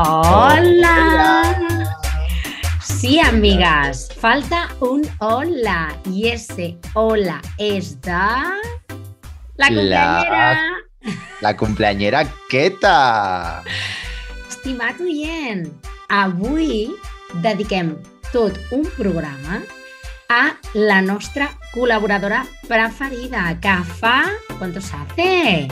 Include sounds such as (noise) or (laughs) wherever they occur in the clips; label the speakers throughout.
Speaker 1: Hola. Sí, amigas, falta un hola y ese hola es da la cumpleañera.
Speaker 2: La, la cumpleañera Queta.
Speaker 1: Estimat oient, avui dediquem tot un programa a la nostra col·laboradora preferida, que fa... ¿Cuántos hace?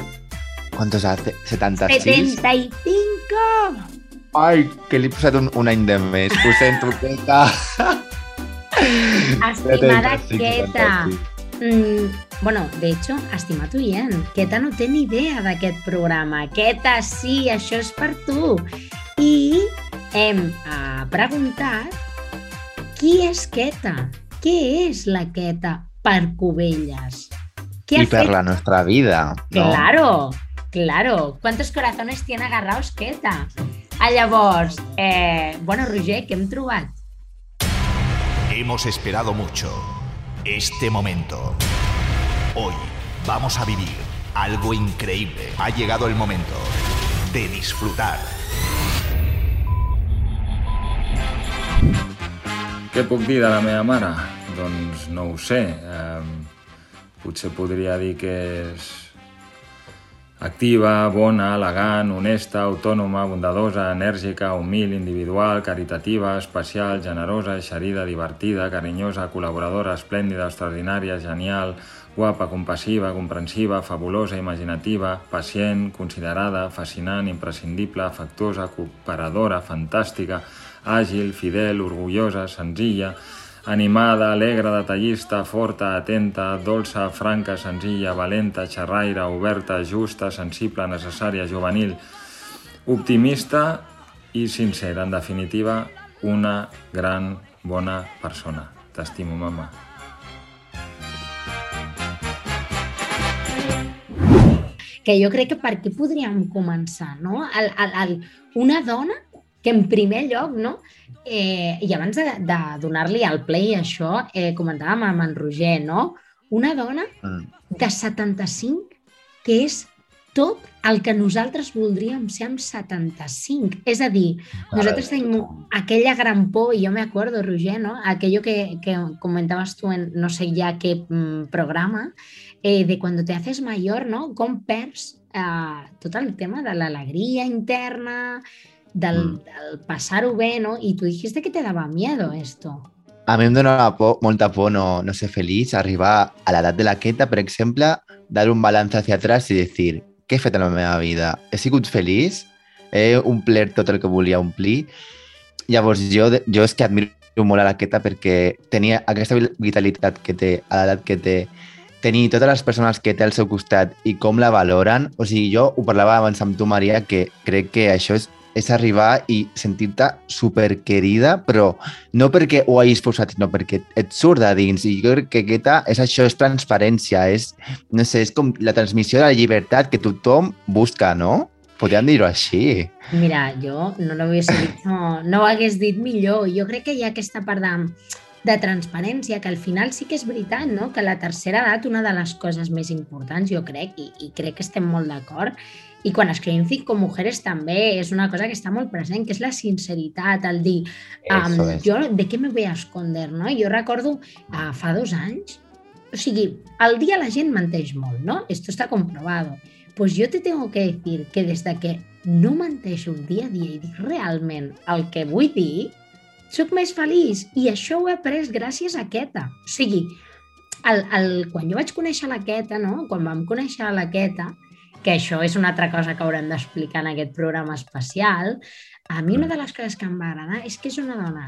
Speaker 2: ¿Cuántos hace? 76?
Speaker 1: 75!
Speaker 2: Ai, que li he posat un, un any de més. Ho sento, Queta. (laughs)
Speaker 1: Estimada
Speaker 2: 75,
Speaker 1: Queta.
Speaker 2: 76.
Speaker 1: Mm, bueno, de hecho, estimat oient, Queta no té ni idea d'aquest programa. Queta, sí, això és per tu. I hem eh, preguntat qui és Queta? Què és la Queta per Cubelles? Què
Speaker 2: Y per la nuestra vida. ¿no?
Speaker 1: Claro, claro. ¿Cuántos corazones tiene agarrados Queta? Ah, llavors, eh, bueno, Roger, què hem trobat?
Speaker 3: Hemos esperado mucho este momento. Hoy vamos a vivir algo increíble. Ha llegado el momento de disfrutar.
Speaker 4: Què puc dir de la meva mare? Doncs no ho sé. Um, potser podria dir que és activa, bona, elegant, honesta, autònoma, bondadosa, enèrgica, humil, individual, caritativa, especial, generosa, eixerida, divertida, carinyosa, col·laboradora, esplèndida, extraordinària, genial, guapa, compassiva, comprensiva, fabulosa, imaginativa, pacient, considerada, fascinant, imprescindible, afectuosa, cooperadora, fantàstica, àgil, fidel, orgullosa, senzilla, animada, alegre, detallista, forta, atenta, dolça, franca, senzilla, valenta, xerraire, oberta, justa, sensible, necessària, juvenil, optimista i sincera. En definitiva, una gran, bona persona. T'estimo, mama.
Speaker 1: que jo crec que per aquí podríem començar, no? El, el, el, una dona que en primer lloc, no? Eh, I abans de, de donar-li al play això, eh, comentàvem amb en Roger, no? Una dona
Speaker 2: Mm.
Speaker 1: de 75 que és tot el que nosaltres voldríem ser amb 75. És a dir, nosaltres tenim aquella gran por, y yo me acuerdo, Roger, ¿no? Aquello que, que comentabas tú en no sé ya qué mm, programa, eh, de cuando te haces mayor, ¿no? Com perds eh, tot el tema de l'alegria interna, del,
Speaker 2: Mm.
Speaker 1: del passar-ho bé, no? I tu dijiste que te daba miedo esto.
Speaker 2: A mi em donava por, molta por no, no ser feliç, arribar a l'edat de la queta, per exemple, dar un balanç hacia atrás i dir què he fet en la meva vida? He sigut feliç? He omplert tot el que volia omplir? Llavors, jo, jo és que admiro molt a la queta perquè tenia aquesta vi- vitalitat que té, a l'edat que té, tenir totes les persones que té al seu costat i com la valoren. O sigui, jo ho parlava abans amb tu, Maria, que crec que això és, és arribar i sentir-te superquerida, però no perquè ho hagis posat, sinó perquè et surt de dins. I jo crec que aquesta és això, és transparència, és, no sé, és com la transmissió de la llibertat que tothom busca, no? Podríem dir-ho així.
Speaker 1: Mira, jo no l'hagués dit, no, no ho hagués dit millor. Jo crec que hi ha aquesta part de, de transparència, que al final sí que és veritat, no? que la tercera edat, una de les coses més importants, jo crec, i, i crec que estem molt d'acord, i quan escrivim Cinco Mujeres també és una cosa que està molt present, que és la sinceritat, el dir, um,
Speaker 2: es.
Speaker 1: jo de què me voy a esconder, no? Jo recordo uh, fa dos anys, o sigui, al dia la gent menteix molt, no? Esto está comprobado. Pues yo te tengo que decir que des de que no menteixo un dia a dia i dic realment el que vull dir, sóc més feliç i això ho he après gràcies a Queta. O sigui, el, el, quan jo vaig conèixer la Queta, no? quan vam conèixer la Queta, que això és una altra cosa que haurem d'explicar en aquest programa especial, a mi una de les coses que em va agradar és que és una dona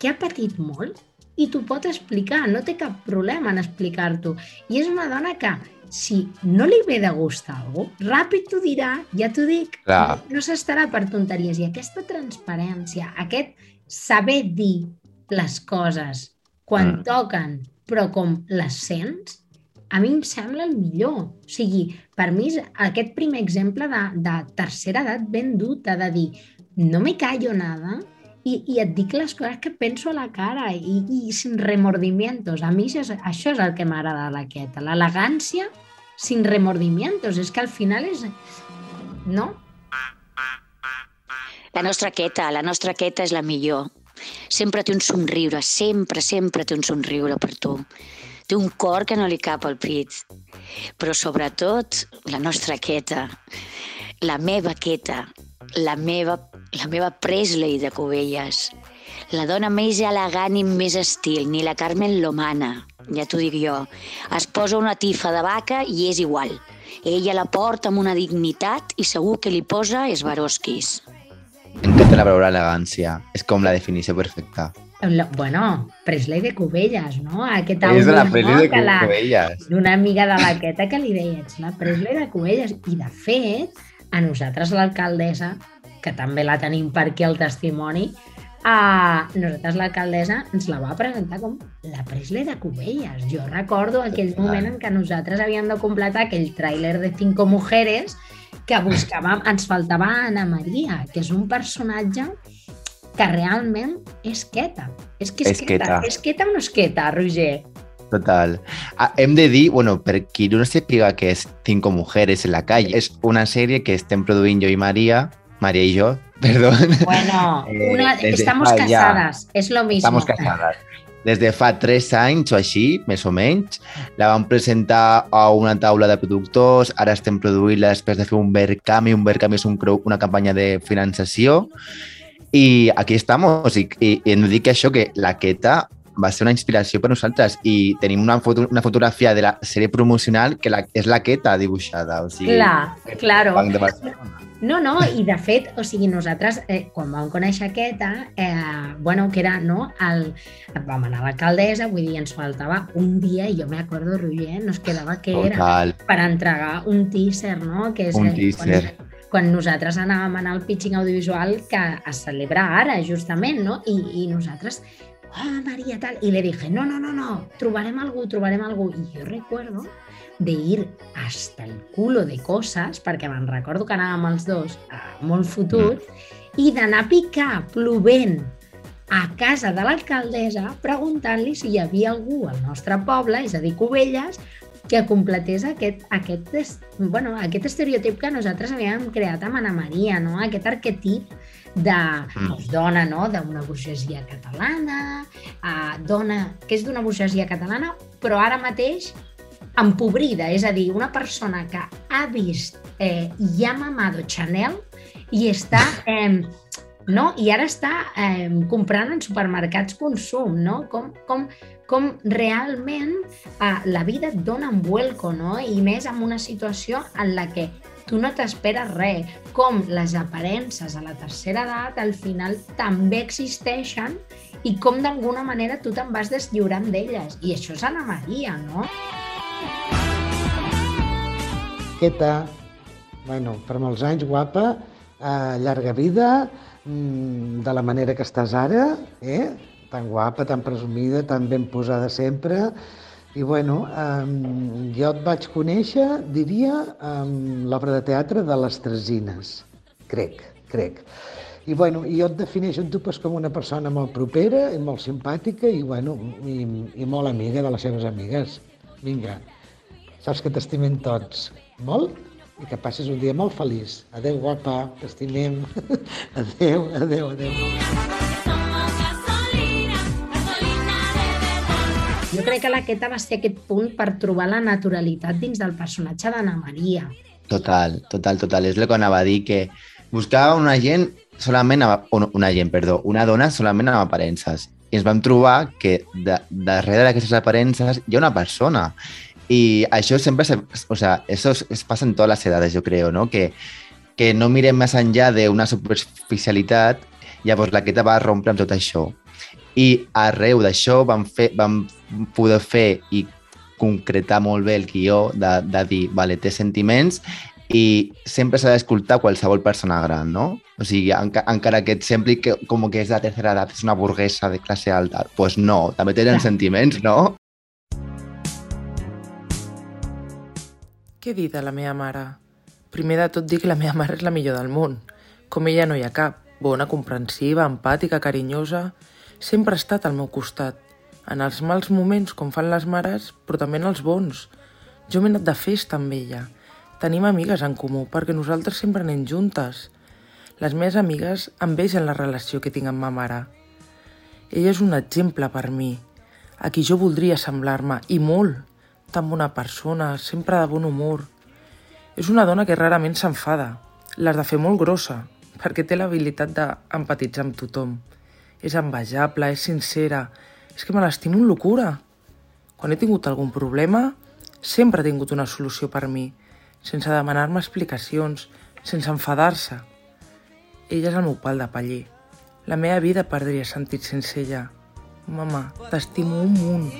Speaker 1: que ha patit molt i t'ho pot explicar, no té cap problema en explicar-t'ho. I és una dona que, si no li ve de gust a algú, ràpid t'ho dirà, ja t'ho dic,
Speaker 2: Clar.
Speaker 1: no s'estarà per tonteries. I aquesta transparència, aquest saber dir les coses quan
Speaker 2: Mm.
Speaker 1: toquen, però com les sents, a mi em sembla el millor. O sigui, per mi és aquest primer exemple de, de tercera edat ben duta, de dir no me callo nada i, i et dic les coses que penso a la cara i, i sin remordimientos. A mi això és, això és el que m'agrada de l'elegància sin remordimientos. És que al final és... No?
Speaker 5: La nostra queta, la nostra queta és la millor. Sempre té un somriure, sempre, sempre té un somriure per tu. Té un cor que no li cap al pit. Però sobretot, la nostra queta, la meva queta, la meva, la meva Presley de Cubelles, la dona més elegant i més estil, ni la Carmen Lomana, ja t'ho dic jo. Es posa una tifa de vaca i és igual. Ella la porta amb una dignitat i segur que li posa esbarosquis.
Speaker 2: M'encanta la paraula elegància. És com la definició perfecta.
Speaker 1: Bueno, Presley de Cubelles, no? Aquest
Speaker 2: És de la Presley
Speaker 1: no?
Speaker 2: de
Speaker 1: Que la-
Speaker 2: Cubelles.
Speaker 1: d'una amiga de l'Aqueta que li deia, ets la Presley de Cubelles. I, de fet, a nosaltres l'alcaldessa, que també la tenim per aquí al testimoni, a nosaltres l'alcaldessa ens la va presentar com la Presley de Cubelles. Jo recordo aquell moment en què nosaltres havíem de completar aquell tràiler de Cinco Mujeres que buscàvem, ens faltava Ana Maria, que és un personatge que realment és queta. És que és,
Speaker 2: És
Speaker 1: queta.
Speaker 2: queta.
Speaker 1: És queta o no és queta, Roger?
Speaker 2: Total. Ah, hem de dir, bueno, per qui no sàpiga que és Cinco Mujeres en la calle, és una sèrie que estem produint jo i Maria, Maria i jo, (laughs) perdó,
Speaker 1: Bueno,
Speaker 2: Eh,
Speaker 1: una,
Speaker 2: desde
Speaker 1: estamos
Speaker 2: fa
Speaker 1: casadas, es lo mismo.
Speaker 2: estamos casades. Des de fa tres anys o així, més o menys, la vam presentar a una taula de productors, ara estem produint-la després de fer un Verkami, un Verkami és un, una campanya de finançació, i aquí estamos, i, i, de dir que això, que la Queta va ser una inspiració per nosaltres i tenim una, foto, una fotografia de la sèrie promocional que la, és la Queta dibuixada, o sigui...
Speaker 1: Clar, claro. No, no, i de fet, o sigui, nosaltres, eh, quan vam conèixer aquesta, eh, bueno, que era, no, el, vam anar a l'alcaldessa, vull dir, ens faltava un dia, i jo me acuerdo, Roger, nos quedava que era
Speaker 2: Total,
Speaker 1: per entregar un teaser, no? Que és
Speaker 2: Un teaser.
Speaker 1: Quan, quan nosaltres anàvem a anar al pitching audiovisual que es celebra ara, justament, no? I, i nosaltres, oh, Maria, tal, i le dije, no, no, no, no, trobarem algú, trobarem algú. I jo recuerdo de ir hasta el culo de coses, perquè me'n recordo que anàvem els dos a molt fotut, i d'anar a picar plovent a casa de l'alcaldessa preguntant-li si hi havia algú al nostre poble, és a dir, Cubelles, que completés aquest, aquest, es- bueno, aquest estereotip que nosaltres havíem creat amb Ana Maria, no? aquest arquetip de
Speaker 2: Mm.
Speaker 1: doncs, dona no? d'una burgesia catalana, uh, dona que és d'una burgesia catalana, però ara mateix empobrida, és a dir, una persona que ha vist eh, i ha mamado Chanel i està... (laughs) Eh, no? I ara està eh, comprant en supermercats consum, no? Com, com, com realment eh, la vida et dona un vuelco, no? I més en una situació en la que tu no t'esperes res, com les aparences a la tercera edat al final també existeixen i com d'alguna manera tu te'n vas deslliurant d'elles. I això és Anna Maria, no?
Speaker 6: Queta, bueno, per molts anys, guapa, eh, llarga vida, mm, de la manera que estàs ara, eh? Tan guapa, tan presumida, tan ben posada sempre. I bueno, eh, jo et vaig conèixer, diria, amb l'obra de teatre de les Tresines, crec, crec. I bueno, jo et defineixo en tu pues, com una persona molt propera i molt simpàtica i, bueno, i, i molt amiga de les seves amigues. Vinga, saps que t'estimem tots molt i que passis un dia molt feliç. Adeu, guapa, t'estimem. (laughs) adeu, adeu, adeu.
Speaker 1: Jo crec que la Queta va ser aquest punt per trobar la naturalitat dins del personatge d'Anna Maria.
Speaker 2: Total, total, total. És el que anava a dir, que buscava una gent solament, amb, una gent, perdó, una dona solament amb aparences. I ens vam trobar que de, darrere d'aquestes aparences hi ha una persona. I això sempre, se, o sea, eso es, es pasa en todas las edades, yo creo, ¿no? Que, que no mirem més enllà d'una superficialitat, llavors la Queta va rompre amb tot això. I arreu d'això vam, fer, vam poder fer i concretar molt bé el guió de, de dir, vale, té sentiments i sempre s'ha d'escoltar qualsevol persona gran, no? O sigui, enca encara que et sembli que com que és de tercera edat, és una burguesa de classe alta, doncs pues no, també tenen sentiments, no?
Speaker 7: Què dir de la meva mare? Primer de tot dir que la meva mare és la millor del món. Com ella no hi ha cap. Bona, comprensiva, empàtica, carinyosa... Sempre ha estat al meu costat. En els mals moments, com fan les mares, però també en els bons. Jo m'he anat de festa amb ella. Tenim amigues en comú, perquè nosaltres sempre anem juntes. Les meves amigues envegen la relació que tinc amb ma mare. Ella és un exemple per mi, a qui jo voldria semblar-me, i molt, tan bona persona, sempre de bon humor. És una dona que rarament s'enfada, l'has de fer molt grossa, perquè té l'habilitat d'empatitzar amb tothom. És envejable, és sincera, és que me l'estimo amb locura. Quan he tingut algun problema, sempre ha tingut una solució per mi, sense demanar-me explicacions, sense enfadar-se. Ella és el meu pal de paller. La meva vida perdria sentit sense ella. Mama, t'estimo un munt.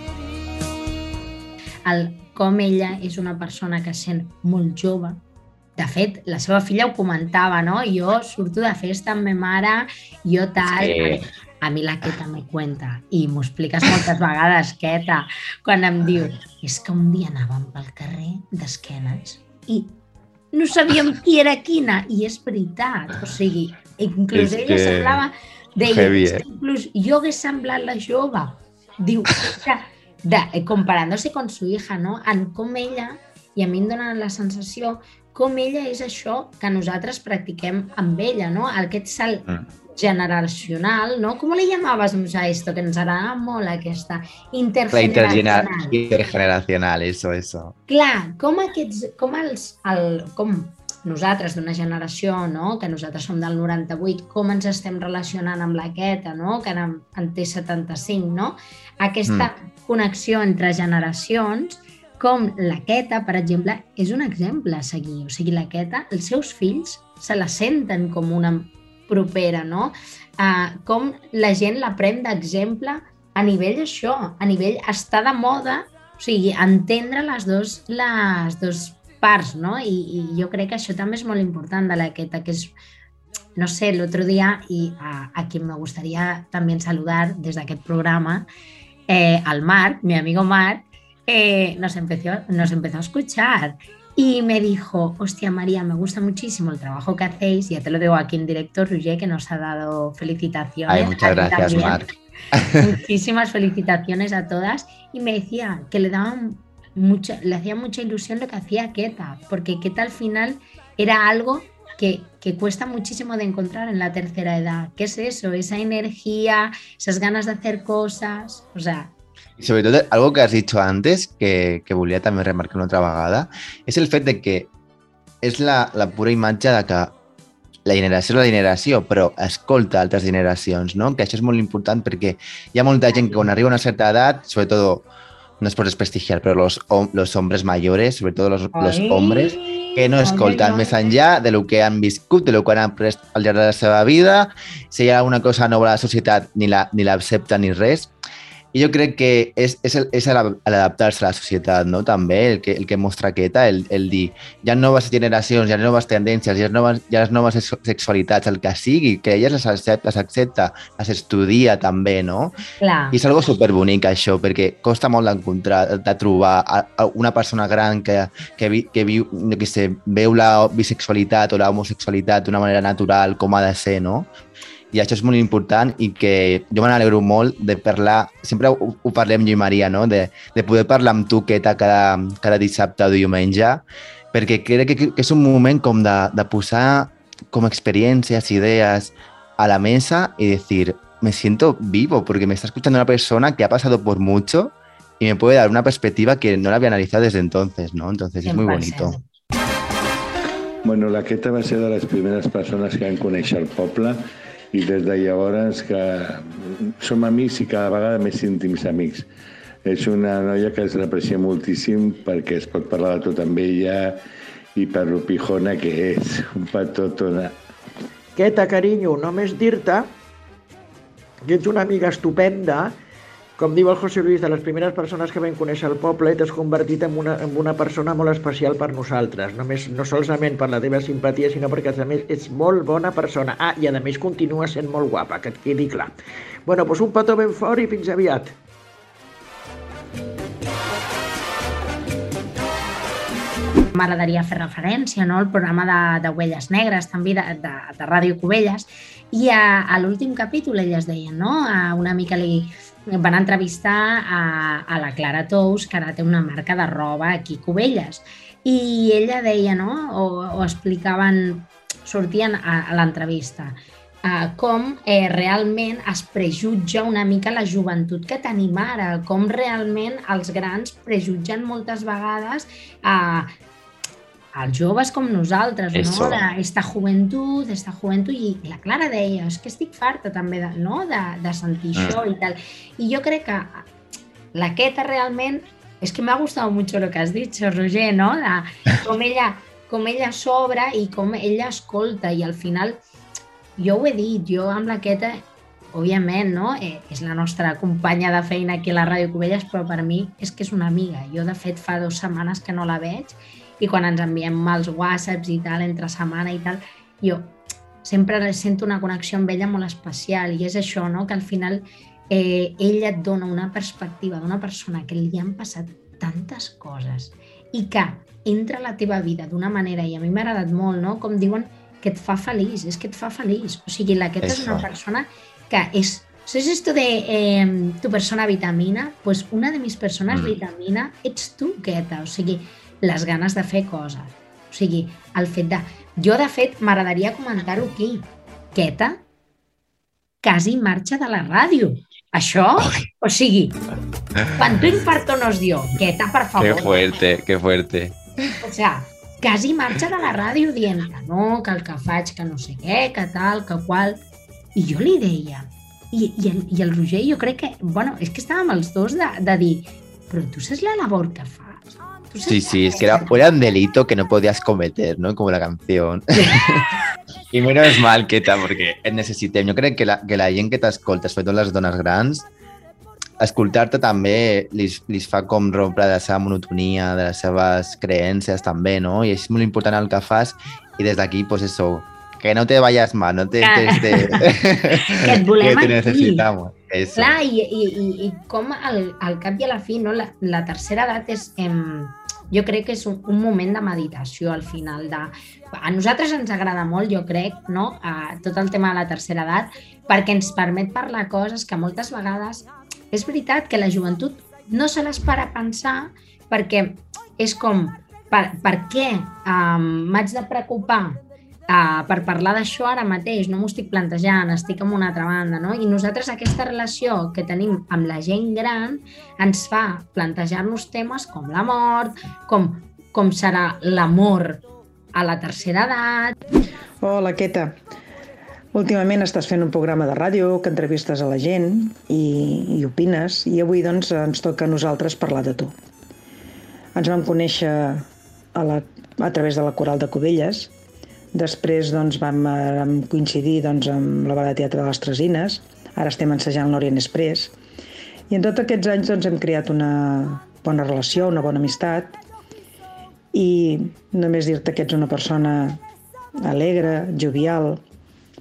Speaker 1: El, com ella és una persona que sent molt jove, de fet, la seva filla ho comentava, no? Jo surto de festa amb ma mare, jo tal...
Speaker 2: Sí.
Speaker 1: A mi la Queta me cuenta i m'ho expliques moltes vegades, Queta, quan em diu és que un dia anàvem pel carrer d'esquenes i no sabíem qui era quina, i és veritat. O sigui, inclús
Speaker 2: És
Speaker 1: ella
Speaker 2: que
Speaker 1: semblava... Deia,
Speaker 2: heavy,
Speaker 1: "És que
Speaker 2: eh?"
Speaker 1: inclús jo hagués semblat la jove. Diu, que, de, eh, comparándose con su hija, no? En com ella, i a mi em dona la sensació, com ella és això que nosaltres practiquem amb ella, no? Aquest salt
Speaker 2: Mm.
Speaker 1: Generacional, ¿no? ¿Cómo le llamàvamos a esto? Que ens agrada molt aquesta
Speaker 2: La
Speaker 1: intergeneracional.
Speaker 2: intergener- intergeneracional, eso, eso.
Speaker 1: Clar, com aquests, com els, el, com nosaltres d'una generació, no? que nosaltres som del 98, com ens estem relacionant amb la Queta, no? que ara en, en té 75, no? Aquesta connexió entre generacions, com la Queta, per exemple, és un exemple a seguir. O sigui, la Queta, els seus fills se la senten com una propera, no? Uh, com la gent la pren d'exemple a nivell això, a nivell estar de moda, o sigui, entendre les dos, les dos parts, no? I, I jo crec que això també és molt important de la Queta, que és, no sé, otro día, y a, a quien me gustaría también saludar desde aquest programa, eh, al Marc, mi amigo Marc, eh, nos, empezó, nos empezó a escuchar y me dijo, hostia María, me gusta muchísimo el trabajo que hacéis, ya te lo digo aquí en directo, Roger, que nos ha dado felicitaciones.
Speaker 2: Ay, muchas gracias. Marc. (laughs)
Speaker 1: Muchísimas felicitaciones a todas y me decía que le daban mucha, le hacía mucha ilusión lo que hacía Keta, porque Keta al final era algo que, que cuesta muchísimo de encontrar en la tercera edad. ¿Qué es eso? Esa energía, esas ganas de hacer cosas, o sea,
Speaker 2: Y sobre todo, algo que has dicho antes, que, que volia també remarcar una altra vegada, és el fet de que és la, la pura imatge de que la generació és la generació, però escolta altres generacions, no? Que això és molt important perquè hi ha molta gent que quan arriba a una certa edat, sobretot, no es por desprestigiar, però los, los hombres mayores, sobre todo los, los
Speaker 1: Ai,
Speaker 2: hombres, que no escolten
Speaker 1: ai,
Speaker 2: més enllà de lo que han viscut, de lo que han après al llarg de la seva vida, si hi ha alguna cosa nova a la societat ni la- ni ni, res. I jo crec que és, és, el- és l'adaptar-se a la societat, no? també, el que, el que mostra aquesta, el, el dir, hi ha noves generacions, hi ha noves tendències, hi ha noves, hi ha noves sexu- sexualitats, el que sigui, que elles les accepta, les, accepta, les estudia també, no?
Speaker 1: clar,
Speaker 2: I és algo superbonic això, perquè costa molt d'encontrar, de trobar a, a una persona gran que, que, vi, que viu, no que sé, veu la bisexualitat o la homosexualitat d'una manera natural, com ha de ser, no? I això és molt important i que jo me n'alegro molt de parlar, sempre ho, ho parlem jo i Maria, no? de, de poder parlar amb tu, Queta, cada, cada dissabte o diumenge, perquè crec que, que és un moment com de, de posar com experiències, idees a la mesa y decir, me siento vivo porque me está escuchando una persona que ha pasado por mucho y me puede dar una perspectiva que no la había analizado desde entonces, ¿no? Entonces es muy
Speaker 1: 100%.
Speaker 2: bonito.
Speaker 8: Bueno, la Queta va ser de les primeres persones que van conèixer el poble i des de llavors que som amics i cada vegada més íntims amics. És una noia que es l'aprecia moltíssim perquè es pot parlar de tot amb ella i per lo pijona que és, un petó tona.
Speaker 9: Queta, carinyo, només dir-te que ets una amiga estupenda, com diu el José Luis, de les primeres persones que vam conèixer el poble t'has convertit en una, en una persona molt especial per nosaltres. Només, no solament per la teva simpatia, sinó perquè a més ets molt bona persona. Ah, i a més continua sent molt guapa, que et quedi clar. Bueno, doncs un petó ben fort i fins aviat.
Speaker 1: m'agradaria fer referència no? al programa de, de Huelles Negres, també de, de, de Ràdio Cubelles, i a, a l'últim capítol elles deien, no? A una mica li van entrevistar a, a la Clara Tous, que ara té una marca de roba aquí a Cubelles, i ella deia, no? o, o explicaven sortien a, a l'entrevista, uh, com eh, realment es prejutja una mica la joventut que tenim ara, com realment els grans prejutgen moltes vegades uh, els joves com nosaltres,
Speaker 2: Eso.
Speaker 1: no? D'esta joventut, esta joventut, i la Clara deia, és que estic farta també de, no? de, de sentir
Speaker 2: Mm.
Speaker 1: això i tal. I jo crec que la Queta realment, és que m'ha gustat mucho lo que has dit, Roger, no? De com ella, com ella s'obre i com ella escolta i al final, jo ho he dit, jo amb la Queta òbviament, no? Eh, és la nostra companya de feina aquí a la Ràdio Cubelles, però per mi és que és una amiga. Jo, de fet, fa dues setmanes que no la veig i quan ens enviem els whatsapps i tal, entre setmana i tal, jo sempre sento una connexió amb ella molt especial i és això, no? que al final eh, ella et dona una perspectiva d'una persona que li han passat tantes coses i que entra a la teva vida d'una manera, i a mi m'ha agradat molt, no? com diuen, que et fa feliç, és que et fa feliç. O sigui, la Queta és una persona que és ¿Sabes esto de eh, tu persona vitamina? Pues una de mis personas
Speaker 2: Mm.
Speaker 1: vitamina ets tu, Queta. O sigui, les ganes de fer coses. O sigui, el fet de... Jo, de fet, m'agradaria comentar-ho aquí. Queta quasi marxa de la ràdio. Això, o sigui, ¿cuánto infarto nos dio? Queta, per
Speaker 2: Qué
Speaker 1: favor.
Speaker 2: fuerte, qué fuerte.
Speaker 1: O sea, quasi marxa de la ràdio dient que no, que el que faig, que no sé què, que tal, que qual... I jo li deia, i, i, el, i el Roger jo crec que, bueno, és que estàvem els dos de, de dir, però tu saps la labor que fas?
Speaker 2: Sí, sí, es que era, era un delito que no podías cometer, ¿no? Como la canción. (laughs) I menos mal, Queta, perquè et necessitem. Jo crec que la, que la gent que t'escolta, sobretot les dones grans, escoltar-te també li, li fa com rompre de la seva monotonia, de les seves creences també, no? I és molt important el que fas i des d'aquí, pues eso, que no te vayas mal, no te... Te, te (laughs)
Speaker 1: Que et (laughs) volem
Speaker 2: que te. Eso.
Speaker 1: Clar, i, i, i, i com al, al cap i a la fi, no? la, la tercera edat és, em, jo crec que és un, un moment de meditació al final. De, a nosaltres ens agrada molt, jo crec, no? a tot el tema de la tercera edat, perquè ens permet parlar coses que moltes vegades és veritat que la joventut no se les para pensar perquè és com, per, per què um, m'haig de preocupar uh, per parlar d'això ara mateix, no m'ho estic plantejant, estic en una altra banda, no? I nosaltres aquesta relació que tenim amb la gent gran ens fa plantejar-nos temes com la mort, com, com serà l'amor a la tercera edat,
Speaker 10: Hola, Queta. Últimament estàs fent un programa de ràdio que entrevistes a la gent i, i opines, i avui doncs, ens toca a nosaltres parlar de tu. Ens vam conèixer a, la, a través de la Coral de Cubelles, després doncs, vam, vam coincidir doncs, amb l'obra de teatre de les Tresines, ara estem ensejant l'Orient Express, i en tots aquests anys doncs, hem creat una bona relació, una bona amistat, i només dir-te que ets una persona alegre, jovial,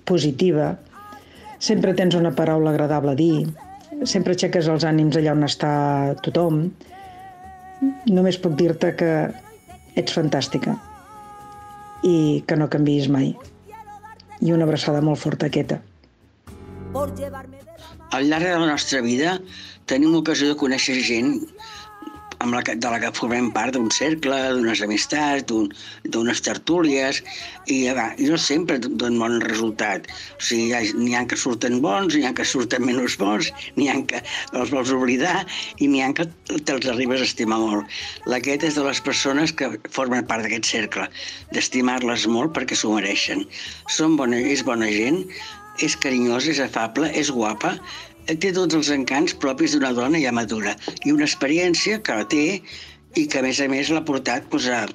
Speaker 10: positiva, sempre tens una paraula agradable a dir, sempre aixeques els ànims allà on està tothom. Només puc dir-te que ets fantàstica i que no canviïs mai. I una abraçada molt forta, Queta.
Speaker 11: Al llarg de la nostra vida tenim ocasió de conèixer gent amb la de la que formem part d'un cercle, d'unes amistats, d'un- d'unes tertúlies, i va, i no sempre donen bon resultat. O sigui, hi ha- n'hi ha que surten bons, n'hi ha que surten menys bons, n'hi ha que els vols oblidar i n'hi ha que te'ls arribes a estimar molt. L'Aquet és de les persones que formen part d'aquest cercle, d'estimar-les molt perquè s'ho mereixen. Són bona, és bona gent, és carinyosa, és afable, és guapa, té tots els encants propis d'una dona ja madura i una experiència que la té i que a més a més l'ha portat doncs, a,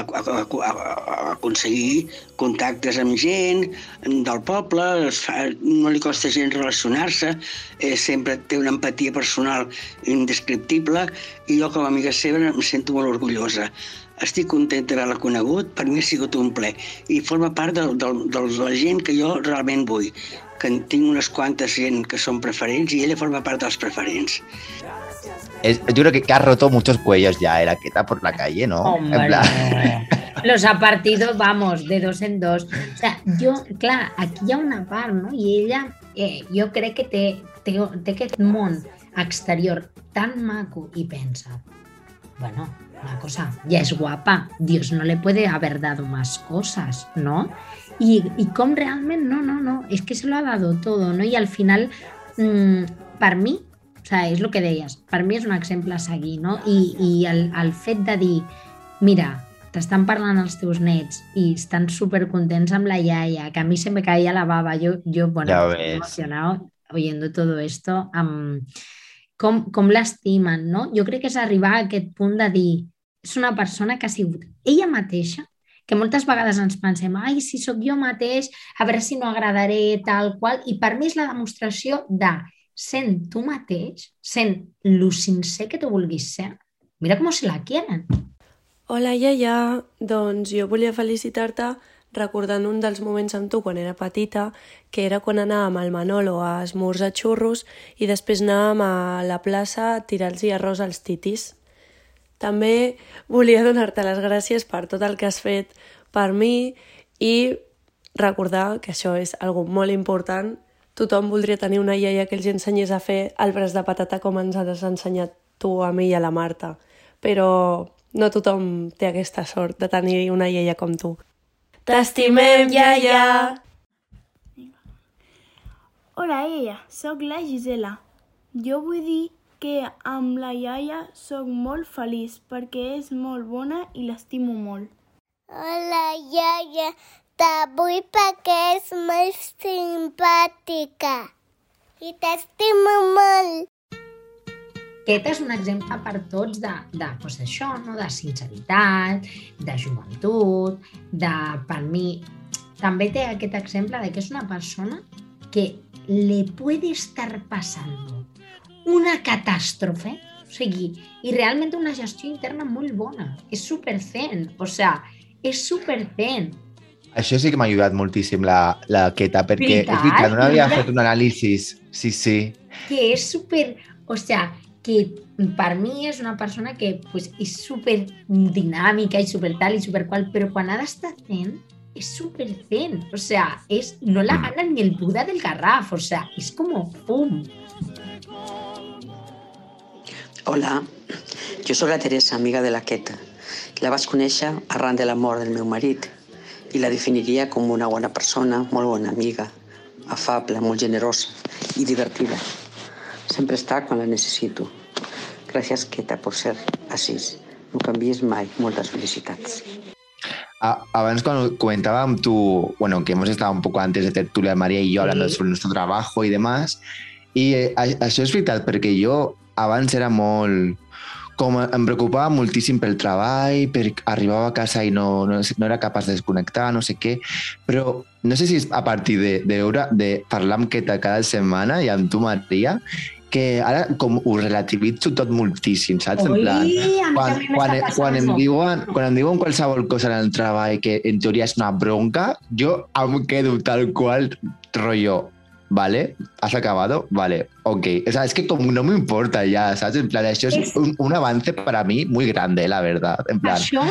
Speaker 11: a, a, a, a aconseguir contactes amb gent del poble, fa, no li costa gens relacionar-se, eh, sempre té una empatia personal indescriptible i jo com a amiga seva em sento molt orgullosa. Estic contenta d'haver-la conegut, per mi ha sigut un ple i forma part del, del, de la gent que jo realment vull que en tinc unes quantes gent que són preferents i ella forma part dels preferents.
Speaker 2: Es- yo creo que, que ha roto muchos cuellos ya, era Queta por la calle, ¿no?
Speaker 1: Hombre.
Speaker 2: En plan-
Speaker 1: los ha partido, vamos, de dos en dos. O sea, jo, clar, aquí hi ha una part, no? I ella, eh, jo crec que té, té, té aquest món exterior tan maco i pensa, bueno, una cosa, ya es guapa, Dios no le puede haber dado más cosas, ¿no? Y, y com realment, no, no, no, és que se lo ha dado todo, no? I al final, mm, per mi, o sea, és el que deies, per mi és un exemple a seguir, no? I, i el, el fet de dir, mira, t'estan parlant els teus nets i estan supercontents amb la iaia, que a mi se me caía la baba, jo, jo bueno,
Speaker 2: Ja
Speaker 1: emocionado oyendo todo esto, amb com, com l'estimen, no? Jo crec que és arribar a aquest punt de dir, és una persona que ha sigut ella mateixa, que moltes vegades ens pensem, ai, si sóc jo mateix, a veure si no agradaré, tal qual, i per mi és la demostració de sent tu mateix, sent lo sincer que tu vulguis ser, mira com se la quieren.
Speaker 12: Hola, iaia. Doncs jo volia felicitar-te recordant un dels moments amb tu quan era petita, que era quan anàvem al Manolo a esmorzar xurros i després anàvem a la plaça a tirar-los arròs als titis. També volia donar-te les gràcies per tot el que has fet per mi i recordar que això és algo molt important. Tothom voldria tenir una iaia que els ensenyés a fer el braç de patata com ens has ensenyat tu, a mi i a la Marta. Però no tothom té aquesta sort de tenir una iaia com tu. T'estimem, iaia!
Speaker 13: Hola, iaia, sóc la Gisela. Jo vull dir que amb la iaia sóc molt feliç perquè és molt bona i l'estimo molt.
Speaker 14: Hola, iaia. T'avull perquè és molt simpàtica. I t'estimo molt.
Speaker 1: Aquest és un exemple per tots de, de pues, això, no? de sinceritat, de joventut, de, per mi, també té aquest exemple de que és una persona que le puede estar pasando una catàstrofe, o sigui, i realment una gestió interna molt bona. És super zen, o sea, és super zen.
Speaker 2: Això sí que m'ha ajudat moltíssim la, la Queta, perquè
Speaker 1: Veritat?
Speaker 2: és veritat, no havia fet un anàlisi. Sí, sí.
Speaker 1: que és super, o sea, que per mi és una persona que pues, és super dinàmica i super tal i super qual, però quan ha d'estar fent és super zen, o sea, és, no la gana ni el Buda del Garraf, o sea, és com pum.
Speaker 15: Hola, jo sóc la Teresa, amiga de la Queta. La vaig conèixer arran de la mort del meu marit i la definiria com una bona persona, molt bona amiga, afable, molt generosa i divertida. Sempre està quan la necessito. Gràcies, Queta, per ser així. No canvies mai. Moltes felicitats.
Speaker 2: A- Abans cuando comentábamos tú, bueno, que hemos estado un poco antes de tertulia María y yo hablando sobre nuestro trabajo y demás, i eh, això és veritat, perquè jo abans era molt... Com em preocupava moltíssim pel treball, perquè arribava a casa i no, no, no era capaç de desconnectar, no sé què, però no sé si és a partir de, de veure, de parlar amb Queta cada setmana i amb tu, Maria, que ara com ho relativitzo tot moltíssim, saps?
Speaker 1: Oi,
Speaker 2: en plan, quan, quan, quan, em diuen, quan em diuen qualsevol cosa en el treball que en teoria és una bronca, jo em quedo tal qual rollo. ¿Vale? ¿Has acabado? Vale, ok. O sea, es que como no me importa ya, ¿sabes? En plan, eso es un, un avance para mí muy grande, la verdad. En plan,
Speaker 1: Això,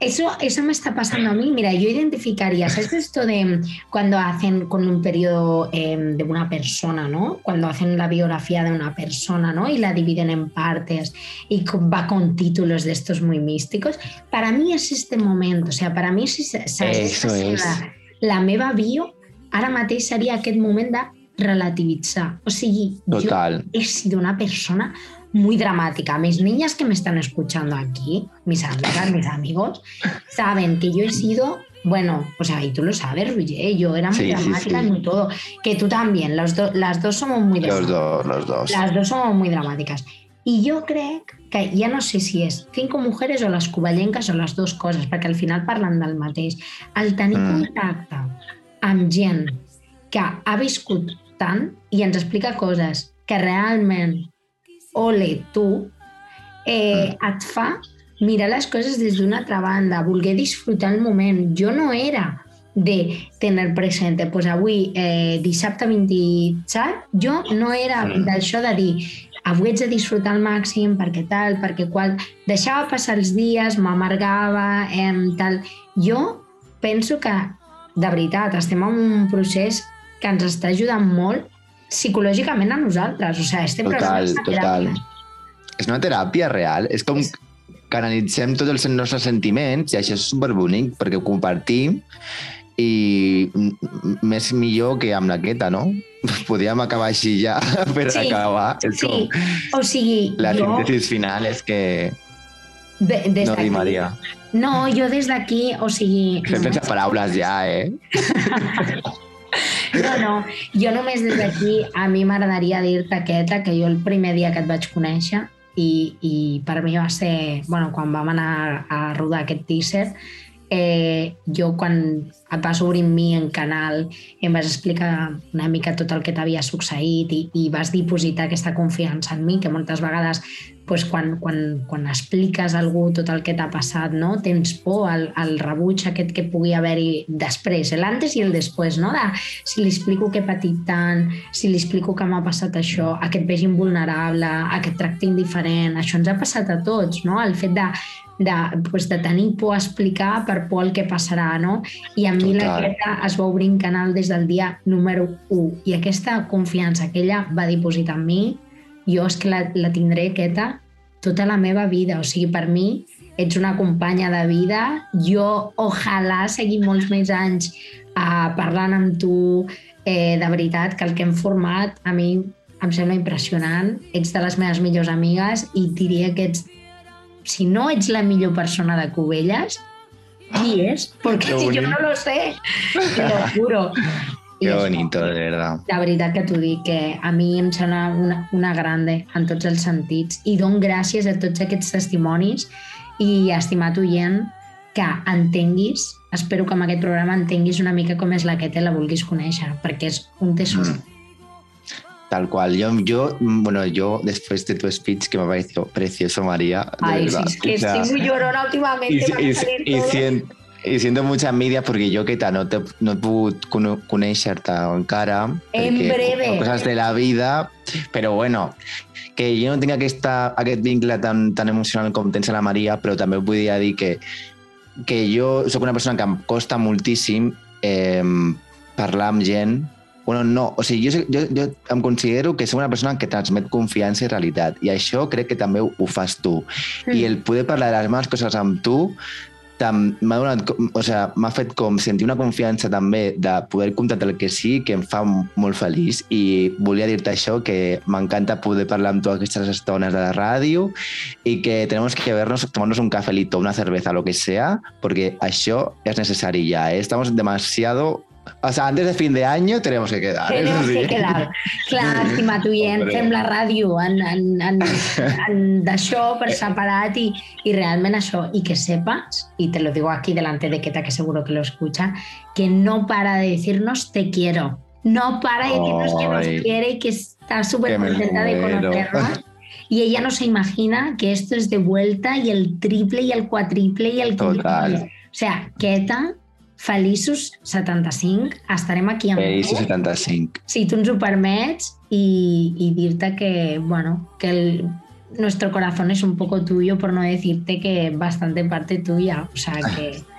Speaker 1: eso, eso me está pasando a mí. Mira, yo identificaría, ¿sabes esto de cuando hacen con un periodo eh, de una persona, ¿no? Cuando hacen la biografía de una persona, ¿no? Y la dividen en partes y con- va con títulos de estos muy místicos. Para mí es este momento, o sea, para mí si se- se-
Speaker 2: Eso
Speaker 1: la, la meva bio ara mateix seria aquest moment de relativitzar. O sigui,
Speaker 2: Total.
Speaker 1: yo he sido una persona muy dramática. Mis niñas que me están escuchando aquí, mis amigas, mis amigos, saben que yo he sido, bueno, o sea, y tú lo sabes, Roger, yo era muy
Speaker 2: Sí, sí,
Speaker 1: dramática
Speaker 2: sí.
Speaker 1: en todo. Que tú también, los do- las dos somos muy
Speaker 2: los
Speaker 1: dramáticas.
Speaker 2: dos, los dos.
Speaker 1: Las dos somos muy dramáticas. I jo crec que ja no sé si és cinco mujeres o les covellenques o les dues coses, perquè al final parlen del mateix. El tenir
Speaker 2: Mm.
Speaker 1: contacte amb gent que ha viscut tant i ens explica coses que realment, ole tu, eh, et fa mirar les coses des d'una altra banda, voler disfrutar el moment. Jo no era de tener presente, pues avui, eh, dissabte 27, jo no era
Speaker 2: Mm.
Speaker 1: d'això de dir avui ets de disfrutar al màxim perquè tal, perquè qual... Deixava passar els dies, m'amargava, eh, tal... Jo penso que, de veritat, estem en un procés que ens està ajudant molt psicològicament a nosaltres. O sigui, estem
Speaker 2: Total, total. És una teràpia real. És com... canalitzem tots els nostres sentiments i això és superbonic perquè ho compartim i més millor que amb la queta, no? (laughs) Podríem acabar així ja (laughs) per
Speaker 1: Sí,
Speaker 2: acabar. És
Speaker 1: Sí,
Speaker 2: com
Speaker 1: o sigui,
Speaker 2: la
Speaker 1: jo...
Speaker 2: síntesis final és que
Speaker 1: De, des
Speaker 2: no
Speaker 1: d'aquí-
Speaker 2: dimaria.
Speaker 1: No, jo des d'aquí, o sigui...
Speaker 2: Estem sense paraules ja, eh? (laughs)
Speaker 1: No, no, jo només des d'aquí a mi m'agradaria dir-te, Queta, que jo el primer dia que et vaig conèixer i, i per mi va ser, bueno, quan vam anar a rodar aquest teaser, eh, jo quan et vas obrir amb mi en canal em vas explicar una mica tot el que t'havia succeït i, i vas dipositar aquesta confiança en mi, que moltes vegades pues, quan, quan, quan expliques a algú tot el que t'ha passat, no? tens por al, al rebuig aquest que pugui haver-hi després, l'antes i el després, no? de si li explico que he patit tant, si li explico que m'ha passat això, a que et vegin vulnerable, a que et tractin diferent, això ens ha passat a tots, no? el fet de, de, pues, de tenir por a explicar per por al que passarà, no? I a mi la. Greta es va obrir un canal des del dia número 1 i aquesta confiança que ella va dipositar en mi, jo és que la, la tindré quieta tota la meva vida. O sigui, per mi ets una companya de vida. Jo, ojalà, seguir molts més anys uh, parlant amb tu. Eh, de veritat, que el que hem format a mi em sembla impressionant. Ets de les meves millors amigues i diria que ets, si no ets la millor persona de Cubelles, qui és? Perquè si no lo sé, te lo juro.
Speaker 2: Qué bonito, de verdad.
Speaker 1: La veritat que t'ho dic, que a mi em sembla una, una grande en tots els sentits i dono gràcies a tots aquests testimonis i, estimat oient, que entenguis, espero que amb aquest programa entenguis una mica com és la que te la vulguis conèixer, perquè és un tesoro.
Speaker 2: Tal cual. Yo, yo, mm, bueno, yo después de tu speech que me pareció precioso, María. de
Speaker 1: Ay,
Speaker 2: verdad,
Speaker 1: sí, es que
Speaker 2: o sea,
Speaker 1: estoy muy llorona últimamente.
Speaker 2: y, y- y
Speaker 1: todo.
Speaker 2: I siento mucha envidia perquè jo que tal no, te, no he pogut conèixer-te encara
Speaker 1: En
Speaker 2: perquè
Speaker 1: breve.
Speaker 2: coses de la vida però bueno que jo no tinc aquesta, aquest vincle tan, tan emocional com tens a la Maria però també volia dir que, que jo sóc una persona que em costa moltíssim eh, parlar amb gent Bueno, no, o sigui, jo, jo, jo em considero que soc una persona que transmet confiança i realitat i això crec que també ho, ho fas tu. I el poder parlar de les meves coses amb tu m'ha donat, o sea, m'ha fet com sentir una confiança també de poder comptar el que sí, que em fa molt feliç i volia dir-te això, que m'encanta poder parlar amb tu aquestes estones de la ràdio i que tenemos que vernos, tomarnos un cafelito, una cerveza, lo que sea, porque això es necesario ya, ¿eh? estamos demasiado... O sea, antes de fin de año tenemos que quedar.
Speaker 1: Tenemos
Speaker 2: sí.
Speaker 1: que quedar. Clar, (laughs) estimat oient,
Speaker 2: Hombre.
Speaker 1: fem la ràdio en, en, en, en d'això per separat i, i realment això. I que sepas, y te lo digo aquí delante de Keta, que seguro que lo escucha, que no para de decirnos te quiero. No para de decirnos que nos quiere y que está súper contenta de conocernos. Y ella no se imagina que esto es de vuelta y el triple y el cuatriple y el
Speaker 2: Total.
Speaker 1: O sea, Keta, feliços 75, estarem aquí amb
Speaker 2: Feliç
Speaker 1: tu
Speaker 2: i 75.
Speaker 1: si tu ens ho permets i, i dir-te que, bueno, que el, nuestro corazón es un poco tuyo, por no decirte que bastante parte tuya. O sea que (laughs)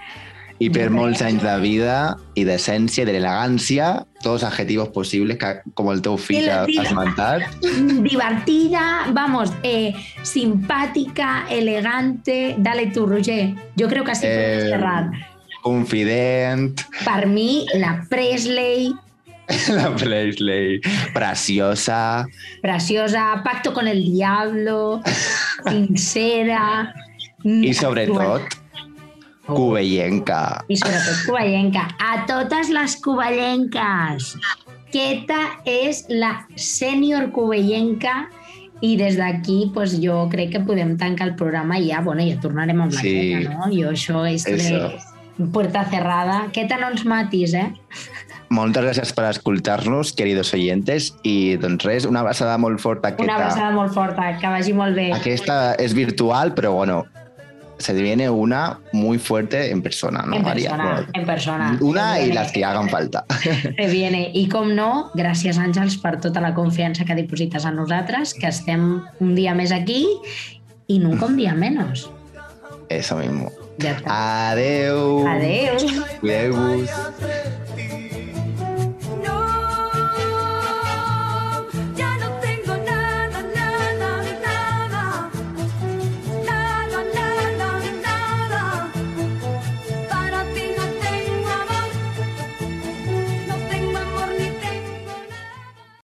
Speaker 2: Y per molts anys de vida i d'essència, de l'elegància, tots els adjetivos possibles, que, com el teu fill ha esmentat. (laughs)
Speaker 1: divertida, vamos, eh, simpática, elegante. Dale tú, Roger. Yo creo que así podemos
Speaker 2: Eh,
Speaker 1: cerrar.
Speaker 2: Confident,
Speaker 1: Para mí, la Presley, (laughs)
Speaker 2: la Presley, preciosa,
Speaker 1: preciosa, pacto con el diablo, (laughs) sincera.
Speaker 2: i sobretot, cuvellenca.
Speaker 1: i sobretot cuballenca. A totes les cuballenques, Queta és la sènior cuballenca i des d'aquí pues, jo crec que podem tancar el programa i ja, bueno, ja tornarem amb la
Speaker 2: Sí.
Speaker 1: Queta, no? Jo això és
Speaker 2: Eso.
Speaker 1: de puerta cerrada. Queta, no ens matis, eh?
Speaker 2: Moltes gràcies per escoltar-nos, queridos oyentes, i doncs res, una abraçada molt forta.
Speaker 1: Una
Speaker 2: Aquesta,
Speaker 1: abraçada molt forta, que vagi molt bé.
Speaker 2: aquesta és virtual, però bueno, se viene una muy fuerte en persona, ¿no,
Speaker 1: en
Speaker 2: María?
Speaker 1: persona,
Speaker 2: Bueno,
Speaker 1: en persona.
Speaker 2: Una i les que hagan falta. (laughs)
Speaker 1: Se viene. I com no, gràcies Àngels per tota la confiança que diposites en nosaltres, que estem un dia més aquí i nunca un dia menos.
Speaker 2: Eso mismo.
Speaker 1: Ja està.
Speaker 2: Adeu.
Speaker 1: Adeu.
Speaker 2: Cuideu-vos.